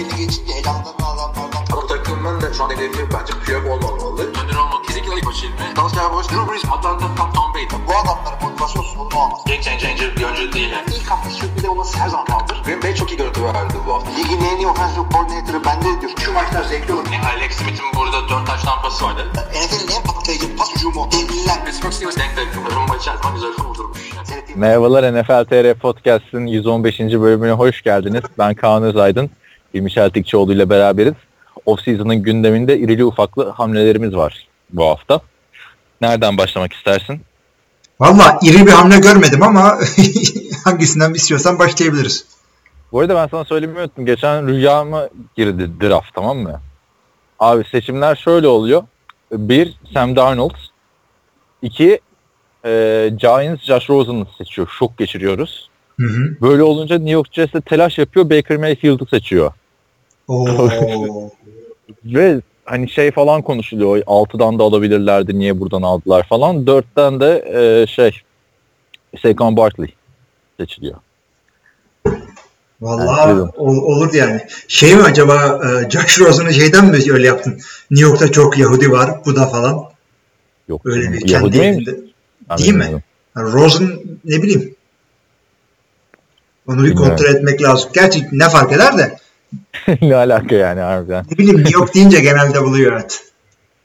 belli geçince elanlarını alanlardan. Bu takımın da şu an hedefi bence Piyok olmamalı. Önder olmak kesinlikle ilk başı ilmi. Dallas Cowboys, Drew Brees, Atlanta, Tom, Tom Brady. Bu adamların motivasyon sorunu olmaz. Game changer bir oyuncu değil. Yani. İlk hafta sürpriz olması her zaman kaldır. Green Bay çok iyi görüntü verdi bu hafta. Ligin en iyi offensive coordinator'ı bende diyor. Şu maçlar zevkli olur. Yani Alex Smith'in burada 4 taş tampası vardı. NFL'in en patlayıcı pas hücumu. Devliler. Pittsburgh Steelers denk denk. Rumba içerisinde güzel kurdurmuş. Merhabalar NFL TR Podcast'ın 115. bölümüne hoş geldiniz. Ben Kaan Özaydın. İlmi Çeltikçioğlu ile beraberiz. Off-season'ın gündeminde irili ufaklı hamlelerimiz var bu hafta. Nereden başlamak istersin? Valla iri bir hamle görmedim ama hangisinden istiyorsan başlayabiliriz. Bu arada ben sana söylemeyi unuttum. Geçen rüyama girdi draft tamam mı? Abi seçimler şöyle oluyor. Bir, Sam Darnold. İki, e, Giants Josh Rosen'ı seçiyor. Şok geçiriyoruz. Hı hı. Böyle olunca New York Jets de telaş yapıyor. Baker Mayfield'ı seçiyor. Ve hani şey falan konuşuluyor. 6'dan da alabilirlerdi. Niye buradan aldılar falan. 4'ten de e, şey Saquon Barkley seçiliyor. Valla ol- olurdu yani. Şey mi acaba e, Josh Rosen'ı şeyden mi öyle yaptın? New York'ta çok Yahudi var. Bu da falan. Yok. Öyle bir kendi Yahudi elinde. Ben Değil mi? Yani Rosen ne bileyim. Onu bir Bilmiyorum. kontrol etmek lazım. Gerçi ne fark eder de. ne alaka yani harbiden. Ne bileyim York deyince genelde buluyor evet.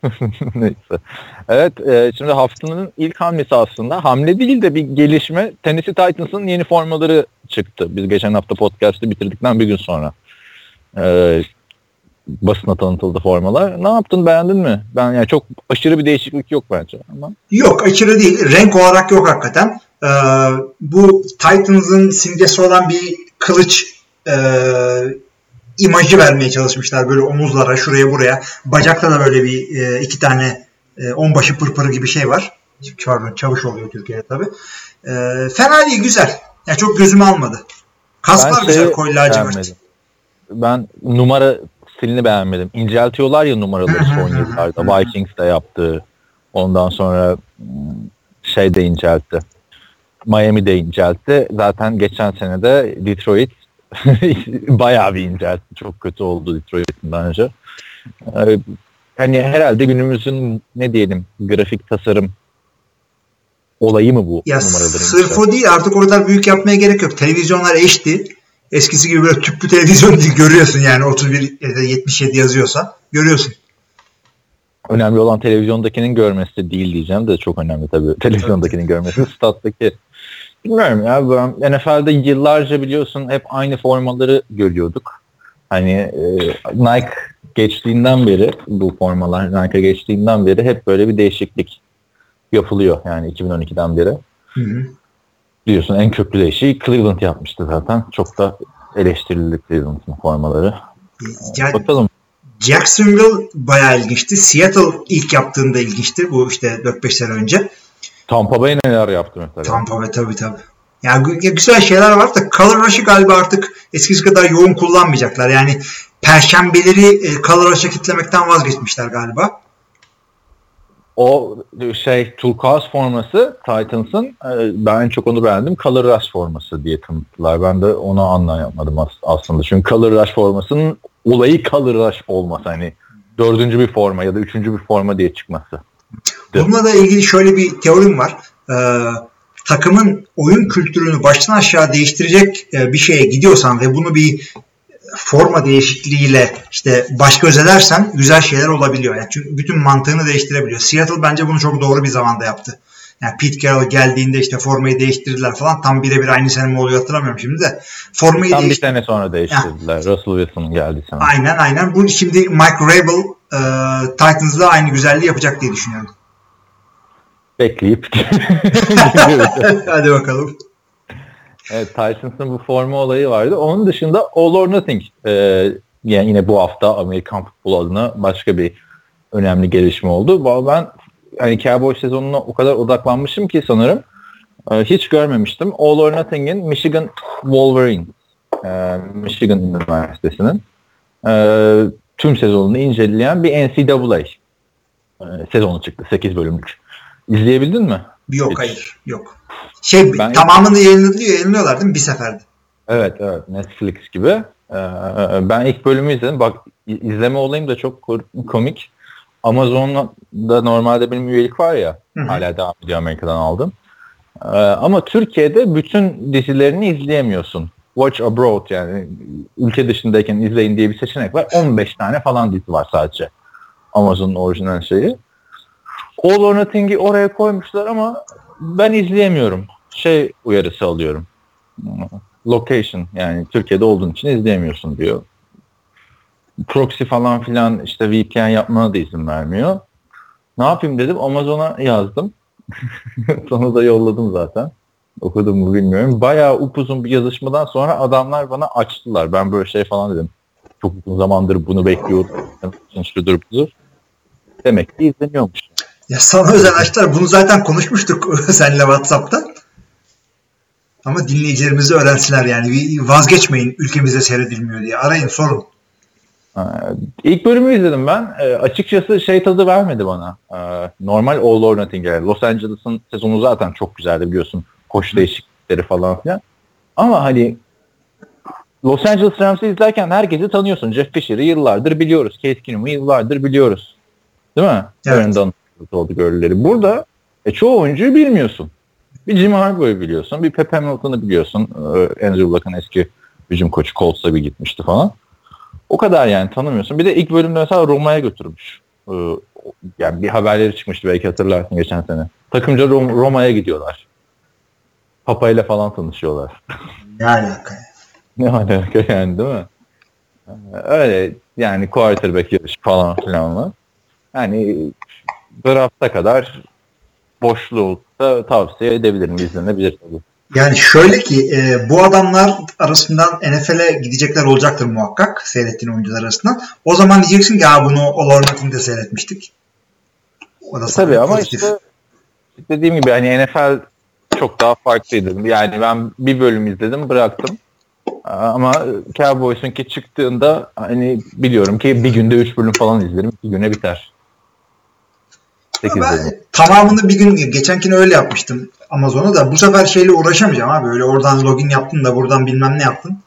Neyse. Evet e, şimdi haftanın ilk hamlesi aslında. Hamle değil de bir gelişme. Tennessee Titans'ın yeni formaları çıktı. Biz geçen hafta podcast'ı bitirdikten bir gün sonra. E, basına tanıtıldı formalar. Ne yaptın beğendin mi? Ben yani çok aşırı bir değişiklik yok bence ama. Yok aşırı değil. Renk olarak yok hakikaten. Ee, bu Titans'ın simgesi olan bir kılıç e, imajı vermeye çalışmışlar. Böyle omuzlara, şuraya buraya. Bacakta da böyle bir e, iki tane e, onbaşı pırpırı gibi şey var. Pardon çavuş oluyor Türkiye'de tabii. E, fena değil güzel. Yani çok gözümü almadı. Kasklar Ben güzel koyu lacivert. Ben numara stilini beğenmedim. İnceltiyorlar ya numaraları son yıllarda. Vikings de yaptı. Ondan sonra hmm, şey de inceltti. Miami de inceltti. Zaten geçen sene de Detroit bayağı bir inceltti. Çok kötü oldu Detroit'in önce. Ee, hani herhalde günümüzün ne diyelim grafik tasarım olayı mı bu Ya numaraların? sırf o değil artık o kadar büyük yapmaya gerek yok. Televizyonlar HD. Eskisi gibi böyle tüplü televizyon değil görüyorsun yani 31 ya da 77 yazıyorsa görüyorsun. Önemli olan televizyondakinin görmesi de değil diyeceğim de çok önemli tabii. Televizyondakinin görmesi. Stat'taki bilmiyorum ya ben NFL'de yıllarca biliyorsun hep aynı formaları görüyorduk. Hani e, Nike geçtiğinden beri bu formalar Nike'a geçtiğinden beri hep böyle bir değişiklik yapılıyor yani 2012'den beri. Hı hı. Biliyorsun en köklü değişiği Cleveland yapmıştı zaten. Çok da eleştirildi Cleveland'ın formaları. Yani Bakalım. Jacksonville bayağı ilginçti. Seattle ilk yaptığında ilginçti. Bu işte 4-5 sene önce. Tampa Bay neler yaptı mesela? Tampa Bay tabii tabii. Yani gü- güzel şeyler var da Color Rush'ı galiba artık eskisi kadar yoğun kullanmayacaklar. Yani perşembeleri e, Color Rush'a kitlemekten vazgeçmişler galiba. O şey turkuaz forması Titans'ın e, ben en çok onu beğendim. Color Rush forması diye tanıttılar. Ben de onu anlayamadım as- aslında. Çünkü Color Rush formasının olayı Color Rush olması. Hani dördüncü bir forma ya da üçüncü bir forma diye çıkması. Bununla da ilgili şöyle bir teorim var. Ee, takımın oyun kültürünü baştan aşağı değiştirecek e, bir şeye gidiyorsan ve bunu bir forma değişikliğiyle işte baş göz edersen güzel şeyler olabiliyor. Yani çünkü bütün mantığını değiştirebiliyor. Seattle bence bunu çok doğru bir zamanda yaptı. Yani Pete Carroll geldiğinde işte formayı değiştirdiler falan. Tam birebir aynı sene mi oluyor hatırlamıyorum şimdi de. Formayı Tam bir değiştirdiler. sene sonra değiştirdiler. Russell Wilson'ın geldi sana. Aynen aynen. Bu şimdi Mike Rabel e, Titans'da aynı güzelliği yapacak diye düşünüyorum. Bekleyip Hadi bakalım. Evet Titans'ın bu forma olayı vardı. Onun dışında All or Nothing e, yani yine bu hafta Amerikan futbol adına başka bir önemli gelişme oldu. Vallahi Ben hani Cowboys sezonuna o kadar odaklanmışım ki sanırım e, hiç görmemiştim. All or Nothing'in Michigan Wolverine e, Michigan Üniversitesi'nin e, tüm sezonunu inceleyen bir NCAA e, sezonu çıktı. 8 bölümlük. İzleyebildin mi? Yok Hiç. hayır yok. Şey Ben- tamamını yayınlıyor, yayınlıyorlar değil mi bir seferde? Evet evet Netflix gibi. Ee, ben ilk bölümü izledim. Bak izleme olayım da çok komik. Amazon'da normalde benim üyelik var ya. Hı hı. Hala devam ediyor Amerika'dan aldım. Ee, ama Türkiye'de bütün dizilerini izleyemiyorsun. Watch Abroad yani ülke dışındayken izleyin diye bir seçenek var. 15 tane falan dizi var sadece. Amazon'un orijinal şeyi. All or Nothing'i oraya koymuşlar ama ben izleyemiyorum. Şey uyarısı alıyorum. Location yani Türkiye'de olduğun için izleyemiyorsun diyor. Proxy falan filan işte VPN yapmana da izin vermiyor. Ne yapayım dedim Amazon'a yazdım. Sonra da yolladım zaten. Okudum mu bilmiyorum. Bayağı upuzun bir yazışmadan sonra adamlar bana açtılar. Ben böyle şey falan dedim. Çok uzun zamandır bunu bekliyorum. Şudur budur. Demek ki izleniyormuş. Ya sana özel açtılar. Bunu zaten konuşmuştuk seninle WhatsApp'ta. Ama dinleyicilerimizi öğrensinler yani. Vazgeçmeyin ülkemizde seyredilmiyor diye. Arayın sorun. İlk bölümü izledim ben. E, açıkçası şey tadı vermedi bana. E, normal All or Nothing yani. Los Angeles'ın sezonu zaten çok güzeldi biliyorsun. Koşu değişiklikleri falan filan. Ama hani Los Angeles Rams'i izlerken herkesi tanıyorsun. Jeff Fisher'ı yıllardır biliyoruz. Case Keenum'u yıllardır biliyoruz. Değil mi? Evet. Brandon oldu görüleri. Burada e, çoğu oyuncuyu bilmiyorsun. Bir Jim Harbaugh'u biliyorsun. Bir Pep Hamilton'ı biliyorsun. E, Andrew Luck'ın eski hücum koçu Colts'a bir gitmişti falan. O kadar yani tanımıyorsun. Bir de ilk bölümde mesela Roma'ya götürmüş. Ee, yani bir haberleri çıkmıştı belki hatırlarsın geçen sene. Takımca Rom- Roma'ya gidiyorlar. Papa ile falan tanışıyorlar. Ne alaka? ne alaka yani değil mi? Öyle yani quarterback yarışı falan filan var. Yani drafta kadar boşluğu da tavsiye edebilirim. izlenebilir tabii. Yani şöyle ki e, bu adamlar arasından NFL'e gidecekler olacaktır muhakkak seyrettiğin oyuncular arasından. O zaman diyeceksin ki bunu All Nothing'de seyretmiştik. O da Tabii ama pozitif. işte dediğim gibi hani NFL çok daha farklıydı. Yani ben bir bölüm izledim bıraktım. Ama Cowboys'un ki çıktığında hani biliyorum ki bir günde üç bölüm falan izlerim. Bir güne biter. Ben tamamını bir gün geçenkini öyle yapmıştım Amazon'a da bu sefer şeyle uğraşamayacağım abi. Öyle oradan login yaptın da buradan bilmem ne yaptın.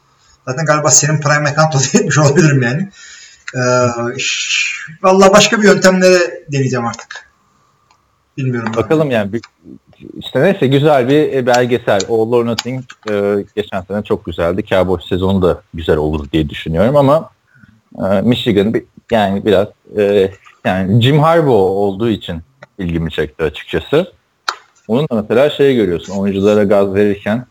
Zaten galiba senin Prime account'la etmiş olabilirim yani. Ee, Valla başka bir yöntemlere deneyeceğim artık. Bilmiyorum. Bakalım yani. işte neyse güzel bir belgesel. All or Nothing e, geçen sene çok güzeldi. Cowboys sezonu da güzel olur diye düşünüyorum ama e, Michigan yani biraz e, yani Jim Harbaugh olduğu için ilgimi çekti açıkçası. Onun da mesela şey görüyorsun oyunculara gaz verirken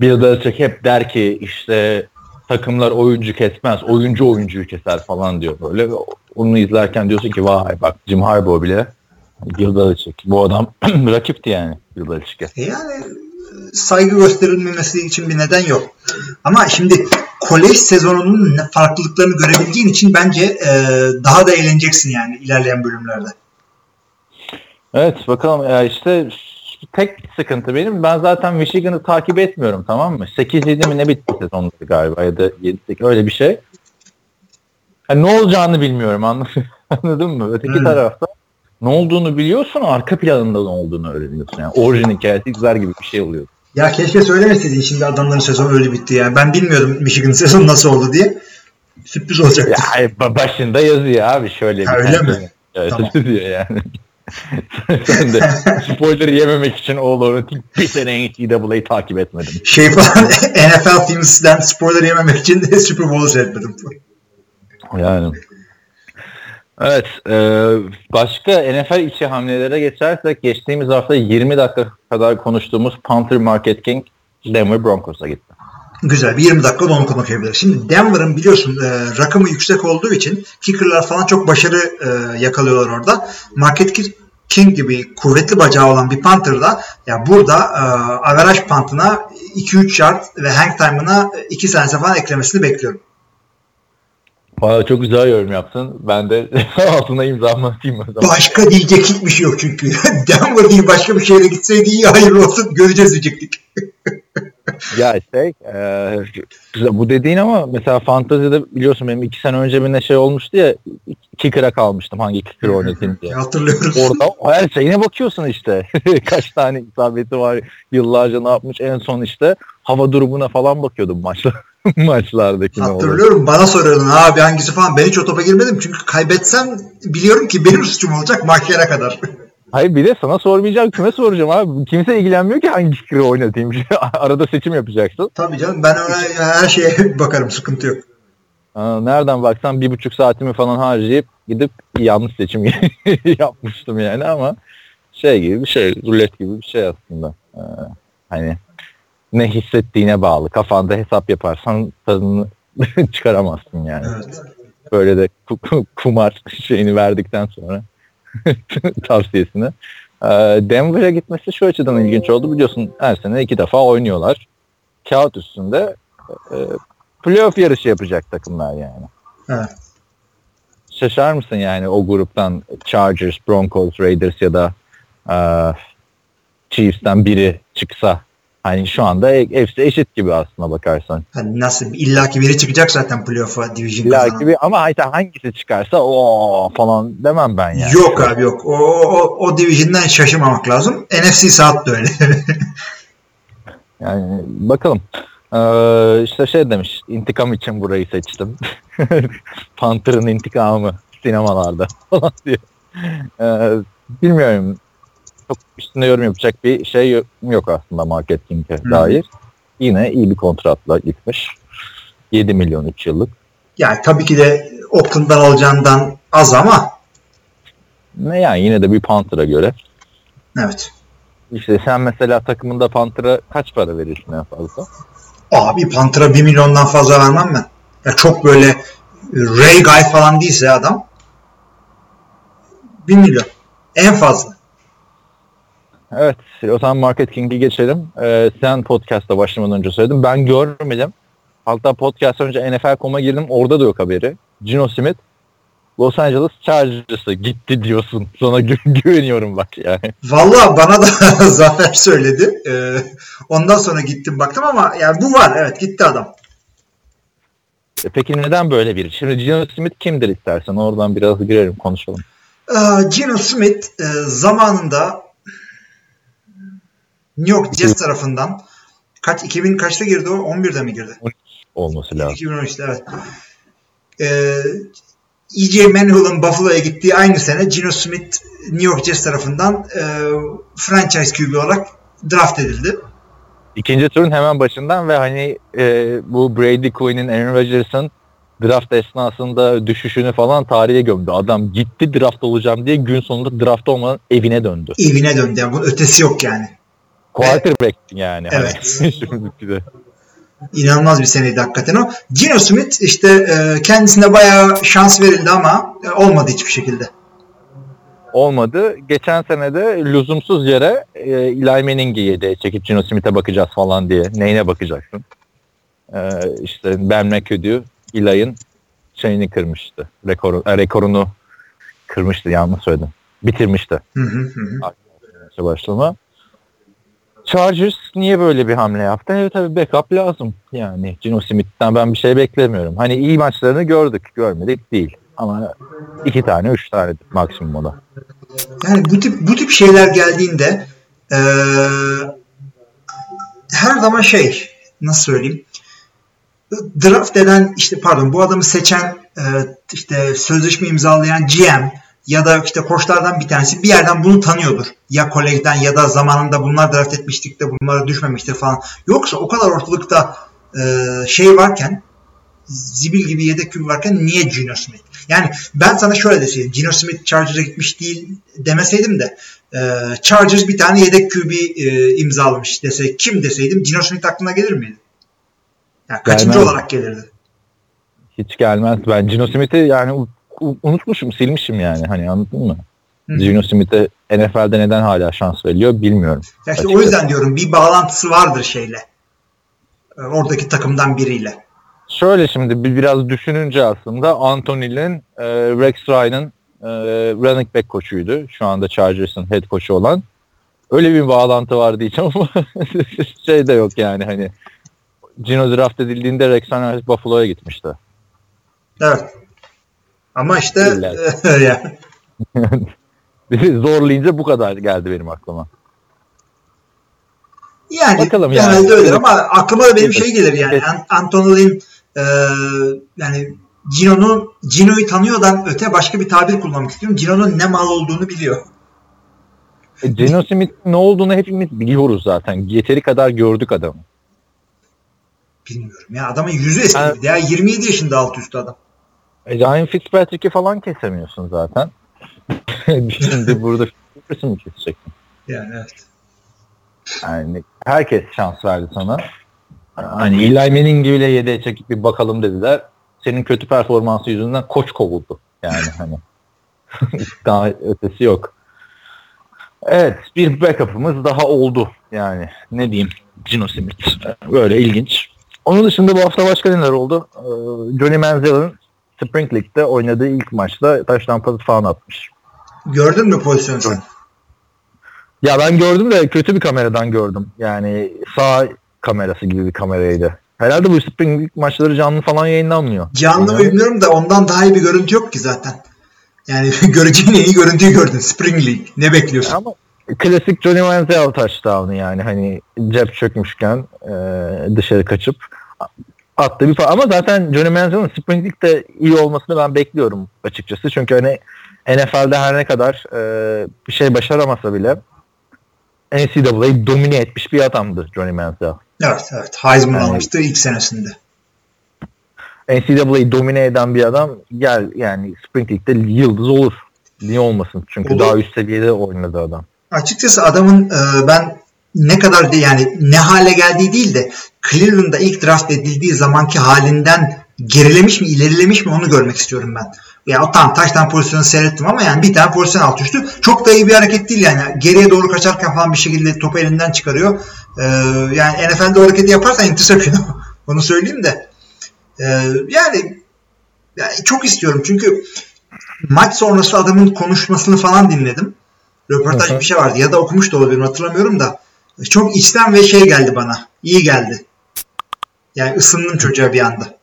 bir Belichick hep der ki işte takımlar oyuncu kesmez, oyuncu oyuncuyu keser falan diyor böyle. Onu izlerken diyorsun ki vay bak Jim Harbaugh bile Belichick. Bu adam rakipti yani Belichick'e. E yani saygı gösterilmemesi için bir neden yok. Ama şimdi kolej sezonunun farklılıklarını görebildiğin için bence e, daha da eğleneceksin yani ilerleyen bölümlerde. Evet bakalım ya işte tek sıkıntı benim. Ben zaten Michigan'ı takip etmiyorum tamam mı? 8-7 mi ne bitti sezonları galiba ya da 7-8 öyle bir şey. Yani ne olacağını bilmiyorum anladın mı? Öteki hmm. tarafta ne olduğunu biliyorsun arka planında ne olduğunu öğreniyorsun. Yani orijin hikayesi izler gibi bir şey oluyor. Ya keşke söylemeseydin şimdi adamların sezonu öyle bitti yani. Ben bilmiyordum Michigan sezonu nasıl oldu diye. Sürpriz olacaktı. Ya başında yazıyor abi şöyle ha, bir öyle mi? Evet, tamam. diyor yani. Sen de spoiler yememek için All or Nothing bir sene NCAA'yı takip etmedim. Şey falan NFL Teams'den spoiler yememek için de Super Bowl'u seyretmedim. Yani. Evet. E, başka NFL içi hamlelere geçersek geçtiğimiz hafta 20 dakika kadar konuştuğumuz Panther Market King Denver Broncos'a gitti. Güzel. Bir 20 dakika onu konuşabiliriz. Şimdi Denver'ın biliyorsun e, rakamı yüksek olduğu için kicker'lar falan çok başarı e, yakalıyorlar orada. Market King gibi kuvvetli bacağı olan bir Panther'da ya burada e, average pantına 2-3 yard ve hang time'ına 2 saniye falan eklemesini bekliyorum. Valla çok güzel yorum yaptın. Ben de altına imzamı atayım o zaman. Başka diyecek hiçbir şey yok çünkü. Denver değil başka bir şehre gitseydi iyi hayırlı olsun göreceğiz diyecektik. ya şey e, bu dediğin ama mesela fantazide biliyorsun benim iki sene önce bir şey olmuştu ya kicker'a kalmıştım hangi kicker oynatayım diye. Hatırlıyoruz. Orada her şeyine bakıyorsun işte. Kaç tane isabeti var yıllarca ne yapmış en son işte hava durumuna falan bakıyordum maçlar maçlardaki. Hatırlıyorum bana soruyordun abi hangisi falan. Ben hiç o topa girmedim çünkü kaybetsem biliyorum ki benim suçum olacak mahkeme kadar. Hayır bir de sana sormayacağım kime soracağım abi. Kimse ilgilenmiyor ki hangi fikri oynatayım. Arada seçim yapacaksın. Tabii canım ben ona her şeye bakarım sıkıntı yok. Aa, nereden baksan bir buçuk saatimi falan harcayıp gidip yanlış seçim yapmıştım yani ama şey gibi bir şey rulet gibi bir şey aslında. Ee, hani ne hissettiğine bağlı. Kafanda hesap yaparsan tadını çıkaramazsın yani. Evet. Böyle de kumar şeyini verdikten sonra tavsiyesini. Ee, Denver'a gitmesi şu açıdan ilginç oldu. Biliyorsun her sene iki defa oynuyorlar. Kağıt üstünde e, playoff yarışı yapacak takımlar yani. Evet. Şaşar mısın yani o gruptan Chargers, Broncos, Raiders ya da e, Chiefs'ten biri çıksa Hani şu anda hepsi eşit gibi aslına bakarsan. Hani nasıl illaki biri çıkacak zaten playoff'a division illaki bir, ama hayır, hangisi çıkarsa o falan demem ben yani. Yok abi yok. O, o, o division'dan şaşırmamak lazım. NFC South da öyle. yani bakalım. Ee, işte şey demiş intikam için burayı seçtim. Panther'ın intikamı sinemalarda falan diyor. Ee, bilmiyorum çok üstüne yorum yapacak bir şey yok aslında marketinge hmm. dair. Yine iyi bir kontratla gitmiş. 7 milyon 3 yıllık. Yani tabii ki de Oakland'dan alacağından az ama ne yani yine de bir Panther'a göre. Evet. İşte sen mesela takımında Panther'a kaç para verirsin en fazla? Abi Panther'a 1 milyondan fazla vermem ben. Ya çok böyle Ray Guy falan değilse adam 1 milyon. En fazla. Evet. O zaman Market King'i geçelim. Ee, sen podcast'a başlamadan önce söyledim. Ben görmedim. Hatta podcast önce NFL.com'a girdim. Orada da yok haberi. Gino Smith Los Angeles Chargers'a gitti diyorsun. Sana gü- güveniyorum bak yani. Valla bana da Zafer söyledi. Ee, ondan sonra gittim baktım ama yani bu var. Evet gitti adam. E peki neden böyle biri? Şimdi Gino Smith kimdir istersen? Oradan biraz girelim konuşalım. Ee, Gino Smith e, zamanında New York Jets tarafından kaç 2000 kaçta girdi o? 11'de mi girdi? Olması lazım. 2013'te evet. Ee, E.J. Manuel'ın Buffalo'ya gittiği aynı sene Gino Smith New York Jets tarafından e, franchise QB olarak draft edildi. İkinci turun hemen başından ve hani e, bu Brady Quinn'in Aaron Rodgers'ın draft esnasında düşüşünü falan tarihe gömdü. Adam gitti draft olacağım diye gün sonunda draft olmadan evine döndü. Evine döndü. Yani bunun ötesi yok yani. Quarterback yani. Hani evet. İnanılmaz bir seneydi hakikaten o. Gino Smith işte e, kendisine bayağı şans verildi ama e, olmadı hiçbir şekilde. Olmadı. Geçen sene de lüzumsuz yere e, Eli Manning'i yedeğe çekip Gino Smith'e bakacağız falan diye. Neyine bakacaksın? E, işte Ben McAdoo Eli'nin şeyini kırmıştı. Rekoru, e, rekorunu kırmıştı yanlış söyledim. Bitirmişti. Hı hı hı. Başlama. Chargers niye böyle bir hamle yaptı? Evet tabii backup lazım. Yani Gino Smith'ten ben bir şey beklemiyorum. Hani iyi maçlarını gördük, görmedik değil. Ama iki tane, üç tane maksimum o da. Yani bu tip bu tip şeyler geldiğinde ee, her zaman şey nasıl söyleyeyim draft eden işte pardon bu adamı seçen e, işte sözleşme imzalayan GM ya da işte koçlardan bir tanesi bir yerden bunu tanıyordur. Ya kolejden ya da zamanında bunlar draft etmiştik de bunlara düşmemiştir falan. Yoksa o kadar ortalıkta e, şey varken zibil gibi yedek kübü varken niye Gino Smith? Yani ben sana şöyle deseydim. Gino Smith Chargers'a gitmiş değil demeseydim de e, Chargers bir tane yedek kübü e, imzalamış dese kim deseydim Gino Smith aklına gelir miydi? Yani kaçıncı gelmez. olarak gelirdi? Hiç gelmez. Ben Gino Smith'i yani unutmuşum, silmişim yani. Hani anladın mı? Gino Smith'e NFL'de neden hala şans veriliyor bilmiyorum. Ya işte o yüzden diyorum bir bağlantısı vardır şeyle. Ee, oradaki takımdan biriyle. Şöyle şimdi bir biraz düşününce aslında Anthony'nin e, Rex Ryan'ın e, running back koçuydu. Şu anda Chargers'ın head koçu olan. Öyle bir bağlantı var diyeceğim ama şey de yok yani hani Gino draft edildiğinde Rex Ryan Buffalo'ya gitmişti. Evet. Ama işte zorlayınca bu kadar geldi benim aklıma. Yani Bakalım genelde yani. öyle ama aklıma da benim Evet. şey gelir yani Evet. An- Anthony Lynn e, yani Gino'nun Gino'yu tanıyordan öte başka bir tabir kullanmak istiyorum. Gino'nun ne mal olduğunu biliyor. E, Geno Smith'in ne olduğunu hepimiz biliyoruz zaten. Yeteri kadar gördük adamı. Bilmiyorum ya adamın yüzü eski de ya 27 yaşında alt üstü adam. E, Ryan Fitzpatrick'i falan kesemiyorsun zaten. Şimdi burada Fitzpatrick'i mi keseceksin? Yani evet. Yani herkes şans verdi sana. Hani Eli Manning bile yedeğe çekip bir bakalım dediler. Senin kötü performansı yüzünden koç kovuldu. Yani hani daha ötesi yok. Evet bir backup'ımız daha oldu. Yani ne diyeyim Gino Smith. Böyle ilginç. Onun dışında bu hafta başka neler oldu? Ee, Johnny Manziel'in Spring League'de oynadığı ilk maçta taştan pası falan atmış. Gördün mü pozisyonu sen? Ya ben gördüm de kötü bir kameradan gördüm. Yani sağ kamerası gibi bir kameraydı. Herhalde bu Spring League maçları canlı falan yayınlanmıyor. Canlı mı Yani- bilmiyorum da ondan daha iyi bir görüntü yok ki zaten. Yani göreceğin en iyi görüntüyü gördün. Spring League. Ne bekliyorsun? Ama klasik Johnny Manziel touchdown'ı yani hani cep çökmüşken e, dışarı kaçıp attı bir fa- ama zaten Johnny Manziel'in Spring League'de iyi olmasını ben bekliyorum açıkçası. Çünkü hani NFL'de her ne kadar e, bir şey başaramasa bile NCAA'yı domine etmiş bir adamdı Johnny Manziel. Evet evet. Heisman Yani- almıştı ilk senesinde. NCAA'yı domine eden bir adam gel yani Spring League'de yıldız olur. Niye olmasın? Çünkü Olur. daha üst seviyede oynadı adam. Açıkçası adamın e, ben ne kadar yani ne hale geldiği değil de Cleveland'da ilk draft edildiği zamanki halinden gerilemiş mi ilerilemiş mi onu görmek istiyorum ben. Ya o tam taştan pozisyonu seyrettim ama yani bir tane pozisyon alt üstü. Çok da iyi bir hareket değil yani. Geriye doğru kaçarken falan bir şekilde topu elinden çıkarıyor. Ee, yani NFL'de o hareketi yaparsan interception onu söyleyeyim de. Ee, yani, yani çok istiyorum çünkü maç sonrası adamın konuşmasını falan dinledim. Röportaj bir şey vardı ya da okumuş da olabilirim hatırlamıyorum da. Çok içten ve şey geldi bana. İyi geldi. Yani ısındım çocuğa bir anda.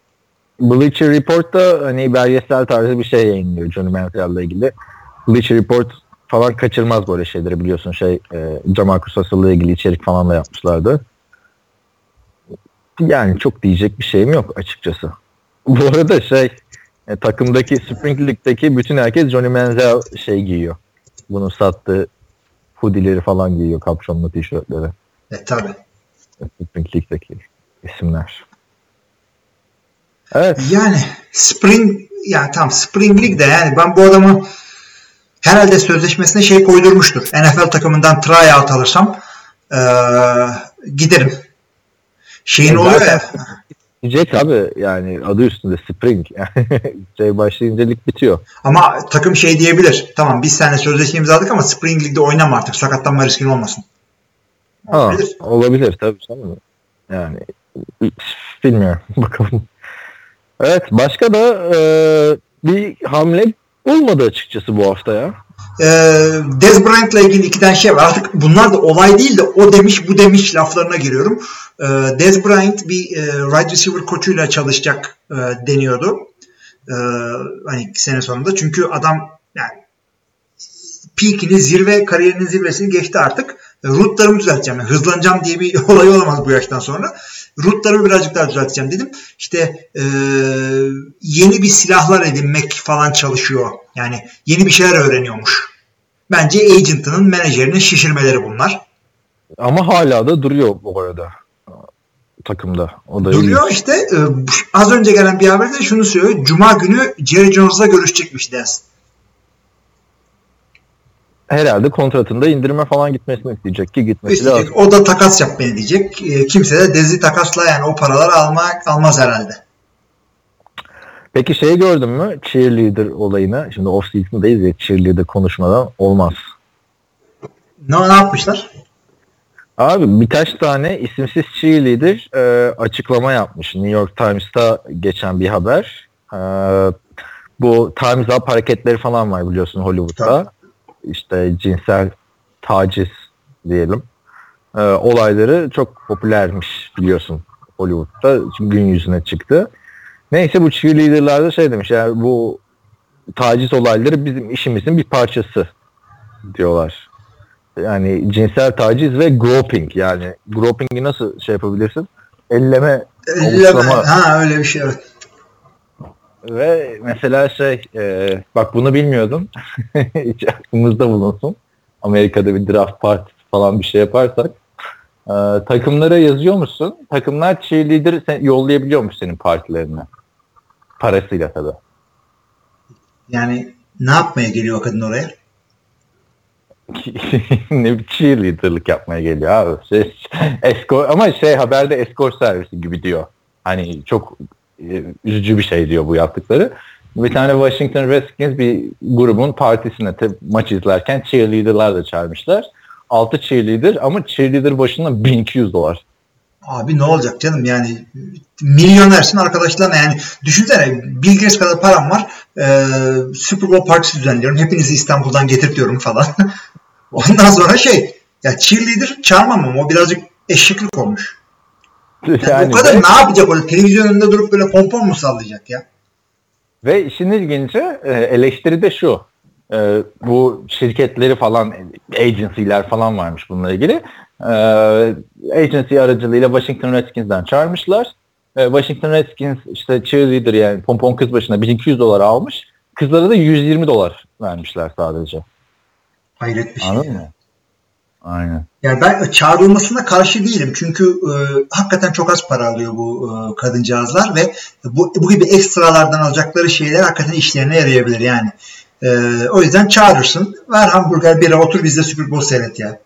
Bleacher Report'ta hani belgesel tarzı bir şey yayınlıyor Johnny Manziel'le ilgili. Bleacher Report falan kaçırmaz böyle şeyleri biliyorsun. Şey, e, Jamarcus Russell'la ilgili içerik falan da yapmışlardı. Yani çok diyecek bir şeyim yok açıkçası. Bu arada şey e, takımdaki Spring League'deki bütün herkes Johnny Manziel şey giyiyor. Bunun sattığı hoodie'leri falan giyiyor. Kapşonlu tişörtleri. E tabi. Spring League'deki isimler. Evet. Yani Spring yani tam Spring League'de yani ben bu adamı herhalde sözleşmesine şey koydurmuştur. NFL takımından tryout alırsam eee, giderim. Şeyin E, oluyor ya. Diyecek abi yani adı üstünde Spring. Yani şey başlayınca lig bitiyor. Ama takım şey diyebilir. Tamam biz seninle sözleşme imzaladık ama Spring League'de oynama artık. Sakatlanma riskin olmasın. Ha, Olabilir. olabilir tabii canım. Yani bilmiyorum bakalım. Evet başka da e, bir hamle olmadı açıkçası bu hafta ya. Ee, Dez Bryant'la ilgili iki tane şey var. Artık bunlar da olay değil de o demiş bu demiş laflarına giriyorum. Ee, Dez Bryant bir e, wide receiver koçuyla çalışacak e, deniyordu. Ee, hani sene sonunda. Çünkü adam yani peakini zirve kariyerinin zirvesini geçti artık. E, Rootlarımı düzelteceğim. Yani hızlanacağım diye bir olay olamaz bu yaştan sonra. Rootlarımı birazcık daha düzelteceğim dedim. İşte e, yeni bir silahlar edinmek falan çalışıyor. Yani yeni bir şeyler öğreniyormuş. Bence agent'ının menajerinin şişirmeleri bunlar. Ama hala da duruyor bu arada takımda. O da Duruyor ilginç. işte. e, az önce gelen bir haberde şunu söylüyor. Cuma günü Jerry Jones'la görüşecekmiş Dez. Herhalde kontratında indirime falan gitmesini isteyecek ki gitmesi lazım. İsteyecek. O da takas yap beni diyecek. E, kimse de Dez'i takasla yani o paraları almak almaz herhalde. Peki şey gördün mü? Cheerleader olayını. Şimdi off season'dayız ya cheerleader konuşmadan olmaz. Ne, ne yapmışlar? Abi birkaç tane isimsiz cheerleader e, açıklama yapmış. New York Times'ta geçen bir haber. E, bu Time's Up hareketleri falan var biliyorsun Hollywood'da. İşte cinsel taciz diyelim. E, olayları çok popülermiş biliyorsun Hollywood'da. Gün yüzüne çıktı. Neyse bu cheerleader'lar da şey demiş yani bu taciz olayları bizim işimizin bir parçası diyorlar. yani cinsel taciz ve groping yani groping'i nasıl şey yapabilirsin? Elleme, Elle- avuçlama ha öyle bir şey evet. Ve mesela şey e, bak bunu bilmiyordum. Hiç aklımızda bulunsun. Amerika'da bir draft partisi falan bir şey yaparsak e, takımlara yazıyor musun? Takımlar cheerleader sen, yollayabiliyormuş senin partilerine. Parasıyla tabii. Yani ne yapmaya geliyor o kadın oraya? ne bir cheerleader'lık yapmaya geliyor abi. Şey, escort, ama şey haberde escort servisi gibi diyor. Hani çok üzücü bir şey diyor bu yaptıkları. Bir tane Washington Redskins bir grubun partisine maç izlerken cheerleader'lar da çağırmışlar. 6 cheerleader ama cheerleader başına 1200 dolar. Abi ne olacak canım yani milyonersin arkadaşlarına yani düşünsene Gates kadar param var e, Super Bowl partisi düzenliyorum hepinizi İstanbul'dan getirtiyorum falan ondan sonra şey ya cheerleader çağırmam ama o birazcık eşeklik olmuş yani o kadar ve- ne yapacak öyle televizyon önünde durup böyle pompon mu sallayacak ya Ve işin ilginci e, eleştiri de şu. E, bu şirketleri falan agency'ler falan varmış bununla ilgili. E, agency aracılığıyla Washington Redskins'den çağırmışlar. Washington Redskins işte cheerleader yani pompon kız başına 1200 dolar almış. Kızlara da 120 dolar vermişler sadece. hayret bir şey Anladın ya. mı? Aynen. Yani ben çağrılmasına karşı değilim. Çünkü e, hakikaten çok az para alıyor bu e, kadıncağızlar ve bu, bu gibi ekstralardan alacakları şeyler hakikaten işlerine yarayabilir yani. E, o yüzden çağırırsın. Ver hamburger bira otur bizde Super Bowl seyret ya.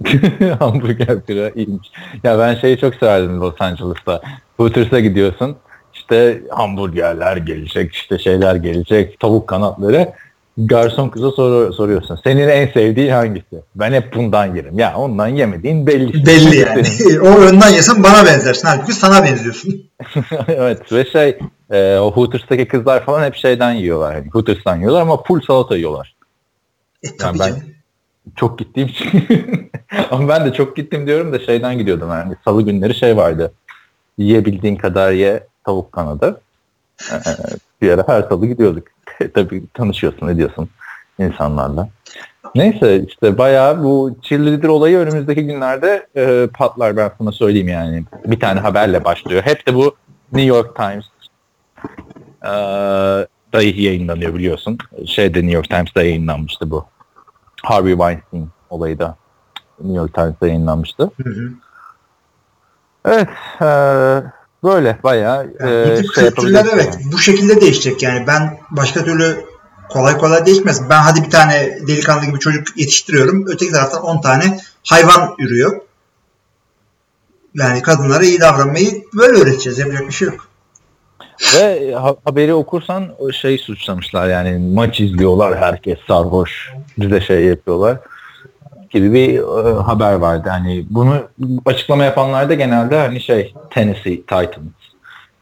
Hamburger bira iyiymiş. Ya ben şeyi çok severdim Los Angeles'ta. Hooters'a gidiyorsun. İşte hamburgerler gelecek, işte şeyler gelecek, tavuk kanatları. Garson kıza sor- soruyorsun. Senin en sevdiğin hangisi? Ben hep bundan yerim. Ya ondan yemediğin belli. Belli yani. O önden yesen bana benzersin. Halbuki sana benziyorsun. evet ve şey e, o Hooters'taki kızlar falan hep şeyden yiyorlar. Yani Hooters'tan yiyorlar ama full salata yiyorlar. E tabii ben- canım. çok gittiğim için. Ama ben de çok gittim diyorum da şeyden gidiyordum yani. Salı günleri şey vardı. Yiyebildiğin kadar ye tavuk kanadı. Ee, bir ara her salı gidiyorduk. Tabii tanışıyorsun ediyorsun insanlarla. Neyse işte bayağı bu cheerleader olayı önümüzdeki günlerde e, patlar ben sana söyleyeyim yani. Bir tane haberle başlıyor. Hep de bu New York Times e, da yayınlanıyor biliyorsun. Şeyde New York Times'da yayınlanmıştı bu. Harvey Weinstein olayı da New York Times'ta yayınlanmıştı. Hı hı. Evet, e, böyle bayağı Yani e, şey kültürler evet bu şekilde değişecek yani ben başka türlü kolay kolay değişmez. Ben hadi bir tane delikanlı gibi çocuk yetiştiriyorum. Öteki taraftan 10 tane hayvan ürüyor. Yani kadınlara iyi davranmayı böyle öğreteceğiz. Yapacak bir şey yok. Ve ha- haberi okursan o şey suçlamışlar yani maç izliyorlar herkes sarhoş bize şey yapıyorlar gibi bir e, haber vardı. Hani bunu açıklama yapanlar da genelde hani şey Tennessee Titans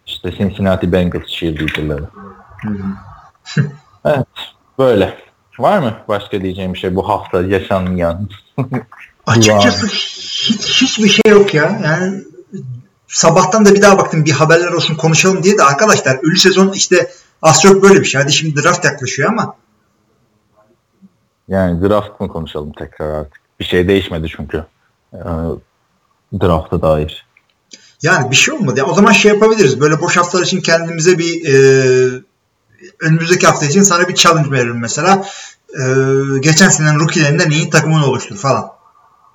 işte Cincinnati Bengals cheerleaderları. evet böyle. Var mı başka diyeceğim bir şey bu hafta yaşanmayan? Açıkçası hiç, hiçbir şey yok ya. Yani sabahtan da bir daha baktım bir haberler olsun konuşalım diye de arkadaşlar ölü sezon işte az çok böyle bir şey. Hadi şimdi draft yaklaşıyor ama Yani draft mı konuşalım tekrar artık? Bir şey değişmedi çünkü. Ee, draft'a dair. Yani bir şey olmadı. Ya o zaman şey yapabiliriz. Böyle boş haftalar için kendimize bir e, önümüzdeki hafta için sana bir challenge verelim mesela. E, geçen senenin rookilerinden iyi takımını oluştur falan.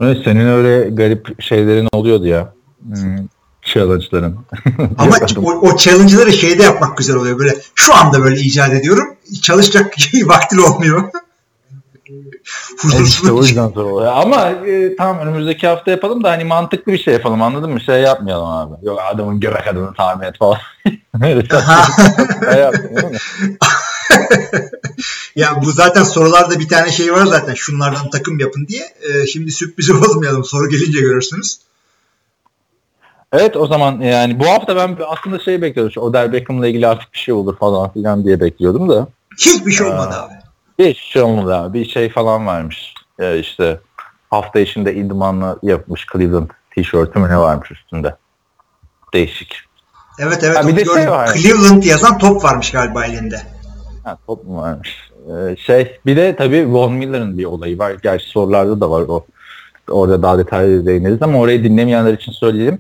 Evet, senin öyle garip şeylerin oluyordu ya. Hmm, challenge'ların. Ama o, o challenge'ları şeyde yapmak güzel oluyor. Böyle şu anda böyle icat ediyorum. Çalışacak vaktin olmuyor. İşte o yüzden zor oluyor. Ama e, tamam önümüzdeki hafta yapalım da hani mantıklı bir şey yapalım anladın mı? Şey yapmayalım abi. Yok adamın göbek adını tahmin et falan. Öyle şey yapmayalım, ya bu zaten sorularda bir tane şey var zaten. Şunlardan takım yapın diye. E, şimdi sürprizi bozmayalım. Soru gelince görürsünüz. Evet o zaman yani bu hafta ben aslında şey bekliyordum. Şu Odell Beckham'la ilgili artık bir şey olur falan filan diye bekliyordum da. Hiçbir şey olmadı abi. Hiç şey olmadı abi. Bir şey falan varmış. Ya işte hafta içinde idmanla yapmış Cleveland tişörtü mü ne varmış üstünde. Değişik. Evet evet. Ha, bir de şey var. Cleveland yazan top varmış galiba elinde. Ha, top mu varmış? Ee, şey bir de tabii Von Miller'ın bir olayı var. Gerçi sorularda da var o. Orada daha detaylı değiniriz ama orayı dinlemeyenler için söyleyelim.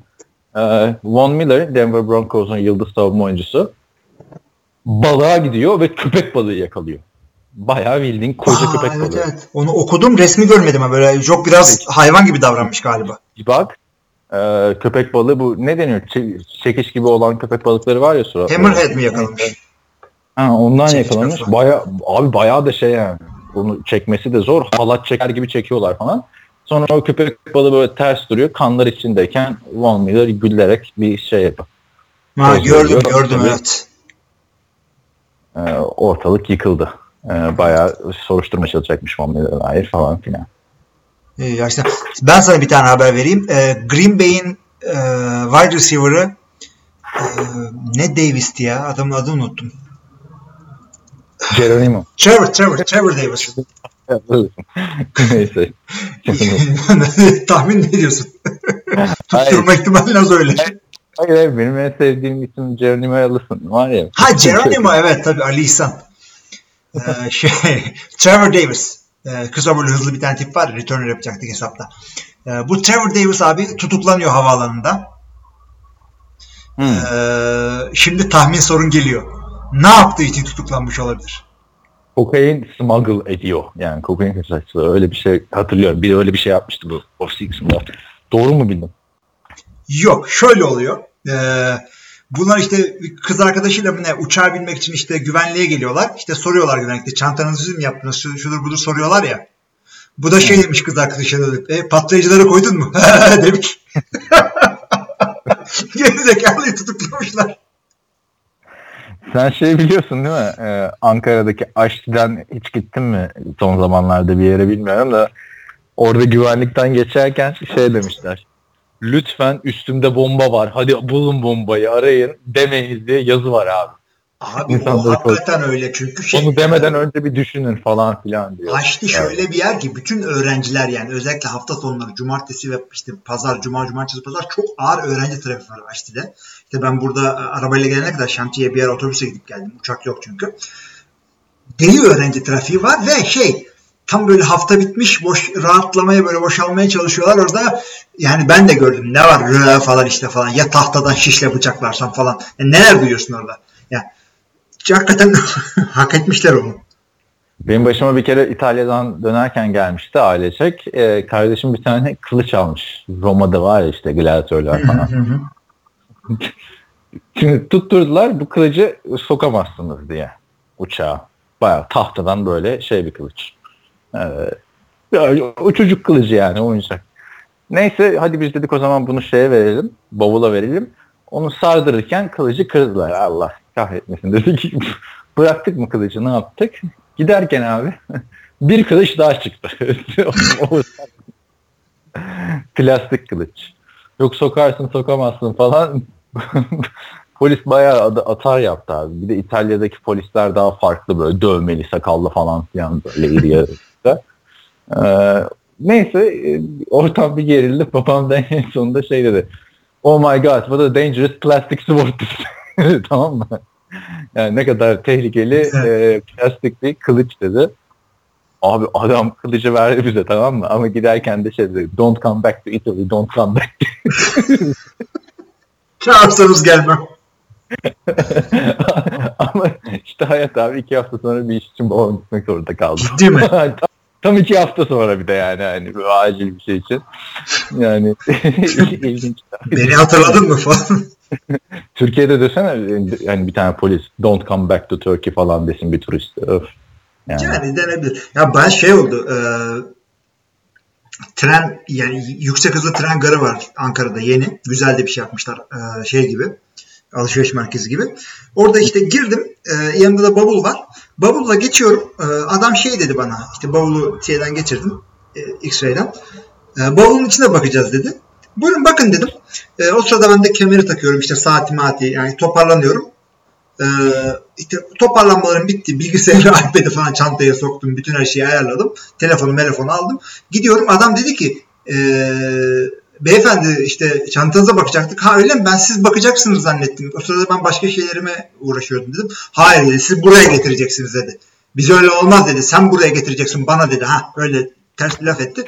Ee, Von Miller, Denver Broncos'un yıldız savunma oyuncusu balığa gidiyor ve köpek balığı yakalıyor. Bayağı bildiğin koca Aa, köpek evet, balığı. evet. Onu okudum resmi görmedim ama böyle çok biraz hayvan gibi davranmış galiba. Bir bak e, köpek balığı bu ne deniyor? Çekiş gibi olan köpek balıkları var ya suratları. Hammerhead mi yakalamış? Ha, ondan Çekiç yakalanmış. kafa. Baya, abi bayağı da şey yani. Bunu çekmesi de zor. Halat çeker gibi çekiyorlar falan. Sonra o köpek balığı böyle ters duruyor. Kanlar içindeyken Von Miller gülerek bir şey yapıyor. Ha, gördüm gördüm evet. Ee, ortalık yıkıldı. Ee, bayağı soruşturma çalışacakmış Miller'a dair falan filan. Gerçekten. Ben sana bir tane haber vereyim. Ee, Green Bay'in e, wide receiver'ı e, ne Davis'ti ya? Adamın adını unuttum. Geronimo. Trevor, Trevor, Trevor Davis. Neyse. Tahmin ne ediyorsun? Hayır. Tutturma ihtimali az öyle. Hayır, hayır benim en sevdiğim isim Geronimo Allison var ya. Ha Geronimo evet tabii Ali İhsan. Ee, şey, Trevor Davis. Ee, kısa böyle hızlı bir tane tip var. Returner yapacaktık hesapta. Ee, bu Trevor Davis abi tutuklanıyor havaalanında. Hmm. Ee, şimdi tahmin sorun geliyor. Ne yaptığı için tutuklanmış olabilir? Kokain smuggle ediyor. Yani kokain kaçakçılığı öyle bir şey hatırlıyorum. Biri öyle bir şey yapmıştı bu off. Doğru mu bildim? Yok şöyle oluyor. Ee, bunlar işte kız arkadaşıyla ne uçağa binmek için işte güvenliğe geliyorlar. İşte soruyorlar güvenlikte çantanızı siz mi yaptınız şu, şudur budur soruyorlar ya. Bu da şey demiş kız arkadaşına e, patlayıcıları koydun mu? demiş. Gerizekalıyı tutuklamışlar. Sen şey biliyorsun değil mi? Ee, Ankara'daki Aşti'den hiç gittin mi son zamanlarda bir yere bilmiyorum da orada güvenlikten geçerken şey demişler. Lütfen üstümde bomba var. Hadi bulun bombayı arayın demeyiz diye yazı var abi. Abi İnsanları o hakikaten öyle çünkü şey. Onu demeden önce bir düşünün falan filan diyor. Haçlı şöyle bir yer ki bütün öğrenciler yani özellikle hafta sonları cumartesi ve işte pazar, cuma, cumartesi, pazar çok ağır öğrenci trafiği var Haçlı'da. İşte ben burada e, arabayla gelene kadar şantiye bir yer otobüse gidip geldim. Uçak yok çünkü. Deli öğrenci trafiği var ve şey tam böyle hafta bitmiş boş rahatlamaya böyle boşalmaya çalışıyorlar orada yani ben de gördüm ne var röle falan işte falan ya tahtadan şişle bıçaklarsan falan Yani neler duyuyorsun orada ya hakikaten hak etmişler onu. Benim başıma bir kere İtalya'dan dönerken gelmişti ailecek. Ee, kardeşim bir tane kılıç almış. Roma'da var ya işte gladyatörler falan. Şimdi tutturdular bu kılıcı sokamazsınız diye uçağa. Bayağı tahtadan böyle şey bir kılıç. Ee, o çocuk kılıcı yani oyuncak. Neyse hadi biz dedik o zaman bunu şeye verelim. Bavula verelim. Onu sardırırken kılıcı kırdılar. Allah kahretmesin dedik. Bıraktık mı kılıcı ne yaptık? Giderken abi bir kılıç daha çıktı. Plastik kılıç. Yok sokarsın sokamazsın falan. Polis bayağı atar yaptı abi. Bir de İtalya'daki polisler daha farklı böyle dövmeli, sakallı falan filan böyle iri yarıda. Ee, neyse e, ortam bir gerildi. Babam da en sonunda şey dedi. Oh my god what a dangerous plastic sword tamam mı? Yani ne kadar tehlikeli e, plastik bir kılıç dedi. Abi adam kılıcı verdi bize tamam mı? Ama giderken de şey dedi. Don't come back to Italy, don't come back. Çağırsanız gelmem. Ama işte hayat abi iki hafta sonra bir iş için babam gitmek zorunda kaldı. Ciddi mi? Tam, iki hafta sonra bir de yani hani böyle acil bir şey için. Yani ilginç. Beni hatırladın mı falan. Türkiye'de desene yani bir tane polis don't come back to Turkey falan desin bir turist. Öf. Yani. yani denebilir. Ya ben şey oldu. E, tren yani yüksek hızlı tren garı var Ankara'da yeni. Güzel de bir şey yapmışlar. E, şey gibi. Alışveriş merkezi gibi. Orada işte girdim. E, yanında da bavul var. Bavulla geçiyorum. E, adam şey dedi bana. İşte bavulu şeyden geçirdim. E, X-ray'den. E, bavulun içine bakacağız dedi. Buyurun bakın dedim. E, o sırada ben de kemeri takıyorum. işte saati maati yani toparlanıyorum. Ee, işte toparlanmalarım bitti. Bilgisayarı, iPad'i falan çantaya soktum. Bütün her şeyi ayarladım. Telefonu, telefonu aldım. Gidiyorum. Adam dedi ki e, beyefendi işte çantanıza bakacaktık. Ha öyle mi? Ben siz bakacaksınız zannettim. O sırada ben başka şeylerime uğraşıyordum dedim. Hayır dedi. Siz buraya getireceksiniz dedi. Biz öyle olmaz dedi. Sen buraya getireceksin bana dedi. Ha böyle ters bir laf etti.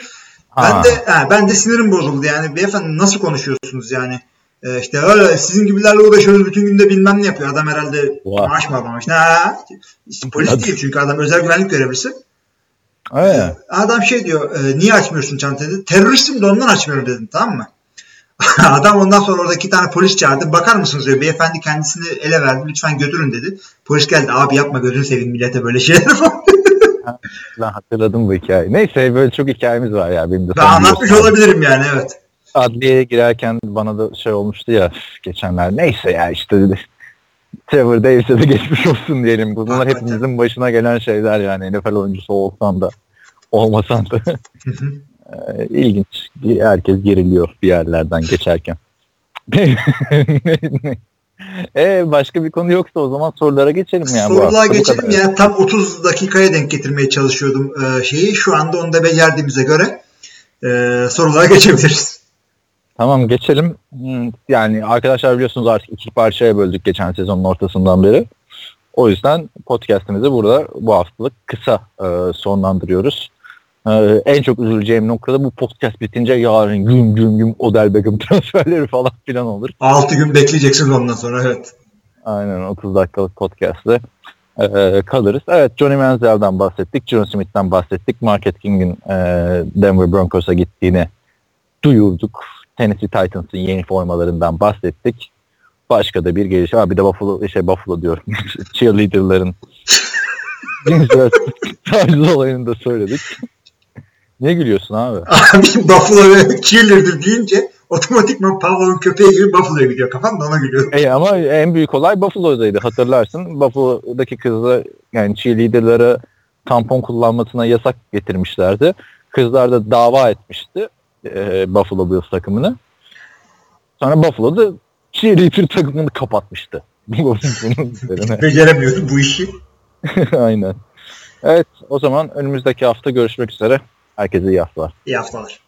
Ben Ha. de ha, ben de sinirim bozuldu yani. Beyefendi nasıl konuşuyorsunuz yani? Ee, işte öyle sizin gibilerle uğraşıyoruz bütün günde bilmem ne yapıyor. Adam herhalde Vay. maaş mı almamış. Ne? İşte polis değil çünkü adam özel güvenlik görevlisi. Evet. Adam şey diyor e, niye açmıyorsun çantayı dedi. Teröristim de ondan açmıyorum dedim tamam mı? Adam ondan sonra orada iki tane polis çağırdı. Bakar mısınız diyor. Beyefendi kendisini ele verdi. Lütfen götürün dedi. Polis geldi. Abi yapma gözünü seveyim millete böyle şeyler falan. Ben hatırladım bu hikayeyi. Neyse böyle çok hikayemiz var ya benim de. Ben anlatmış biliyorsun. olabilirim yani evet. Adliyeye girerken bana da şey olmuştu ya geçenler. Neyse ya işte dedi. Trevor Davis'e de geçmiş olsun diyelim. Bunlar Hakikaten. hepimizin başına gelen şeyler yani. NFL oyuncusu olsan da olmasan da. Ee, İlginç. Herkes geriliyor bir yerlerden geçerken. e başka bir konu yoksa o zaman sorulara geçelim ya. bu Sorular hafta bu geçelim ya. Tam 30 dakikaya denk getirmeye çalışıyordum e, şeyi. Şu anda onu da becerdiğimize göre e, sorulara geçebiliriz. Tamam geçelim. Hmm, Yani arkadaşlar biliyorsunuz artık iki parçaya böldük geçen sezonun ortasından beri. O yüzden podcastimizi burada bu haftalık kısa e, sonlandırıyoruz. E, en çok üzüleceğim noktada bu podcast bitince yarın güm güm güm Odell Beckham transferleri falan filan olur. 6 gün bekleyeceksin ondan sonra evet. Aynen 30 dakikalık podcast'te e, kalırız. Evet Johnny Manziel'den bahsettik. John Smith'ten bahsettik. Market King'in e, Denver Broncos'a gittiğini duyurduk. Tennessee Titans'ın yeni formalarından bahsettik. Başka da bir gelişme. Ha, bir de Buffalo, şey Buffalo diyorum. Cheerleader'ların taciz olayını da söyledik. Niye gülüyorsun abi? Abi Buffalo ve cheerleader deyince otomatikman Pavlov'un köpeği gibi Buffalo'ya gidiyor. Kafam da ona gülüyor. E, ama en büyük olay Buffalo'daydı hatırlarsın. Buffalo'daki kızlar yani cheerleader'ları tampon kullanmasına yasak getirmişlerdi. Kızlar da dava etmişti e, Buffalo Bills takımını. Sonra Buffalo da cheerleader takımını kapatmıştı. Beceremiyorum bu işi. Aynen. Evet o zaman önümüzdeki hafta görüşmek üzere. Herkese iyi haftalar. İyi haftalar.